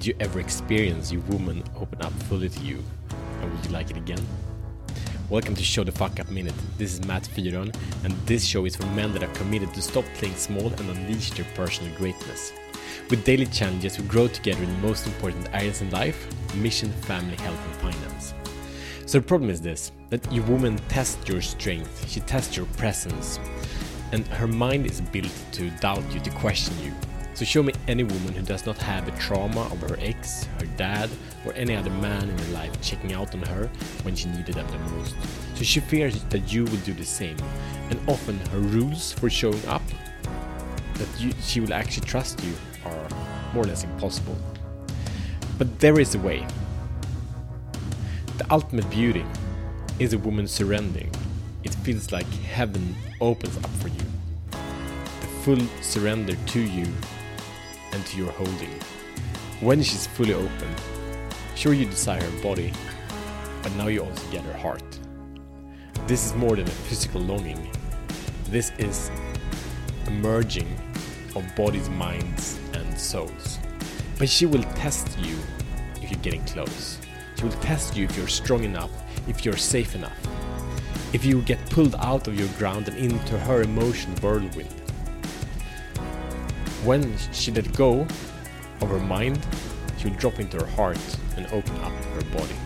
Did you ever experience your woman open up fully to you? And would you like it again? Welcome to Show the Fuck Up Minute. This is Matt Fyron, and this show is for men that are committed to stop playing small and unleash their personal greatness. With daily challenges, we grow together in the most important areas in life mission, family, health, and finance. So the problem is this that your woman tests your strength, she tests your presence, and her mind is built to doubt you, to question you. So show me any woman who does not have a trauma of her ex, her dad, or any other man in her life checking out on her when she needed them the most. So she fears that you will do the same, and often her rules for showing up, that you, she will actually trust you, are more or less impossible. But there is a way. The ultimate beauty is a woman surrendering. It feels like heaven opens up for you. The full surrender to you and to your holding. When she's fully open, sure you desire her body, but now you also get her heart. This is more than a physical longing. This is a merging of bodies, minds, and souls. But she will test you if you're getting close. She will test you if you're strong enough, if you're safe enough, if you get pulled out of your ground and into her emotion whirlwind. When she let go of her mind, she would drop into her heart and open up her body.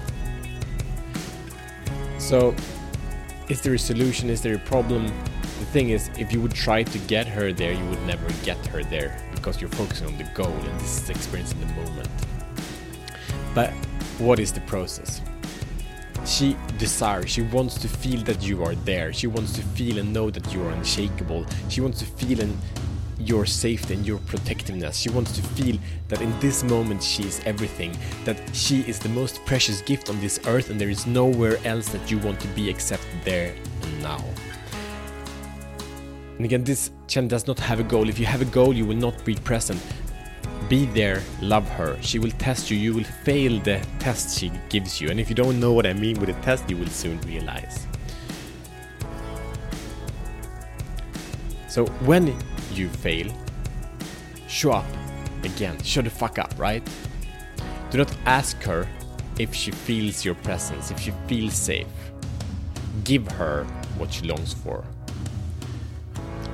So, is there a solution? Is there a problem? The thing is, if you would try to get her there, you would never get her there because you're focusing on the goal and this is in the moment. But what is the process? She desires, she wants to feel that you are there. She wants to feel and know that you are unshakable. She wants to feel and your safety and your protectiveness. She wants to feel that in this moment she is everything, that she is the most precious gift on this earth and there is nowhere else that you want to be except there and now. And again, this channel does not have a goal. If you have a goal, you will not be present. Be there, love her. She will test you. You will fail the test she gives you. And if you don't know what I mean with a test, you will soon realize. So when you fail, show up again. Show the fuck up, right? Do not ask her if she feels your presence, if she feels safe. Give her what she longs for.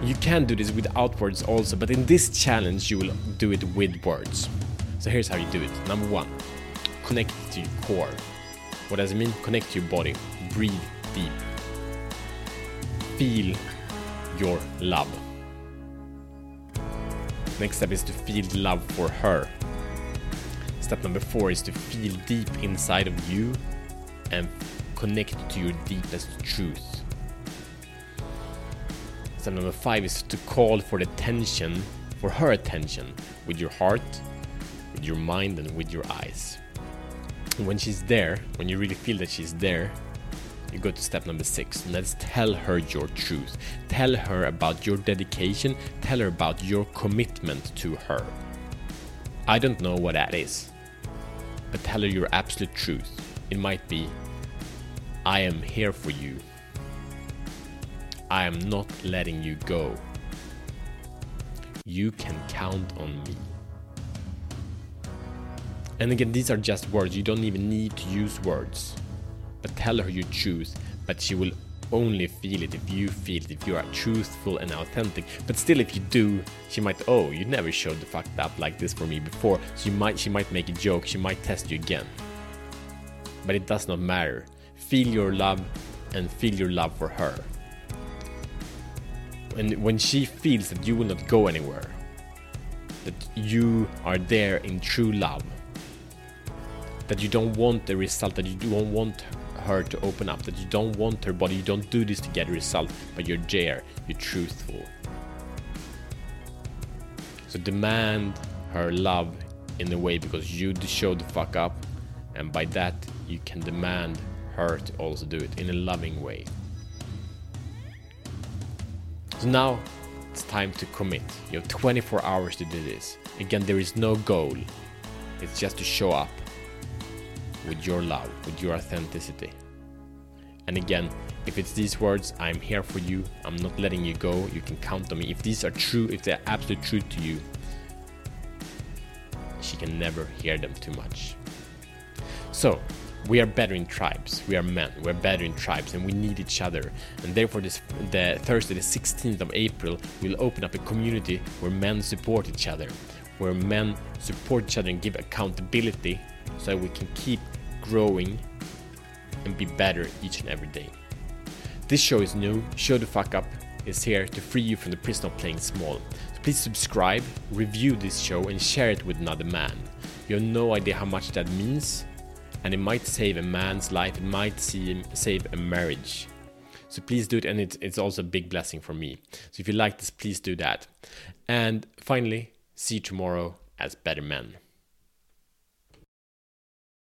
You can do this without words also, but in this challenge you will do it with words. So here's how you do it. Number one, connect to your core. What does it mean? Connect to your body. Breathe deep. Feel your love. Next step is to feel love for her. Step number four is to feel deep inside of you and connect to your deepest truth. Step number five is to call for attention, for her attention, with your heart, with your mind, and with your eyes. And when she's there, when you really feel that she's there, you go to step number six let's tell her your truth. Tell her about your dedication, tell her about your commitment to her. I don't know what that is, but tell her your absolute truth. It might be I am here for you. I am not letting you go. You can count on me. And again, these are just words. You don't even need to use words but tell her you choose, but she will only feel it if you feel it, if you are truthful and authentic. But still, if you do, she might, oh, you never showed the fucked up like this for me before. She might, she might make a joke, she might test you again. But it does not matter. Feel your love and feel your love for her. And when she feels that you will not go anywhere, that you are there in true love, that you don't want the result, that you don't want her to open up, that you don't want her body, you don't do this to get a result, but you're there, you're truthful. So demand her love in a way because you show the fuck up, and by that you can demand her to also do it in a loving way. So now it's time to commit. You have 24 hours to do this. Again, there is no goal, it's just to show up with your love, with your authenticity. And again, if it's these words, I'm here for you, I'm not letting you go, you can count on me. If these are true, if they're absolute truth to you, she can never hear them too much. So, we are better in tribes. We are men. We're better in tribes, and we need each other. And therefore, this the Thursday, the 16th of April, we'll open up a community where men support each other, where men support each other and give accountability, so we can keep growing and be better each and every day. This show is new. Show the fuck up is here to free you from the prison of playing small. So please subscribe, review this show, and share it with another man. You have no idea how much that means and it might save a man's life, it might save a marriage. So please do it, and it's, it's also a big blessing for me. So if you like this, please do that. And finally, see you tomorrow as better men.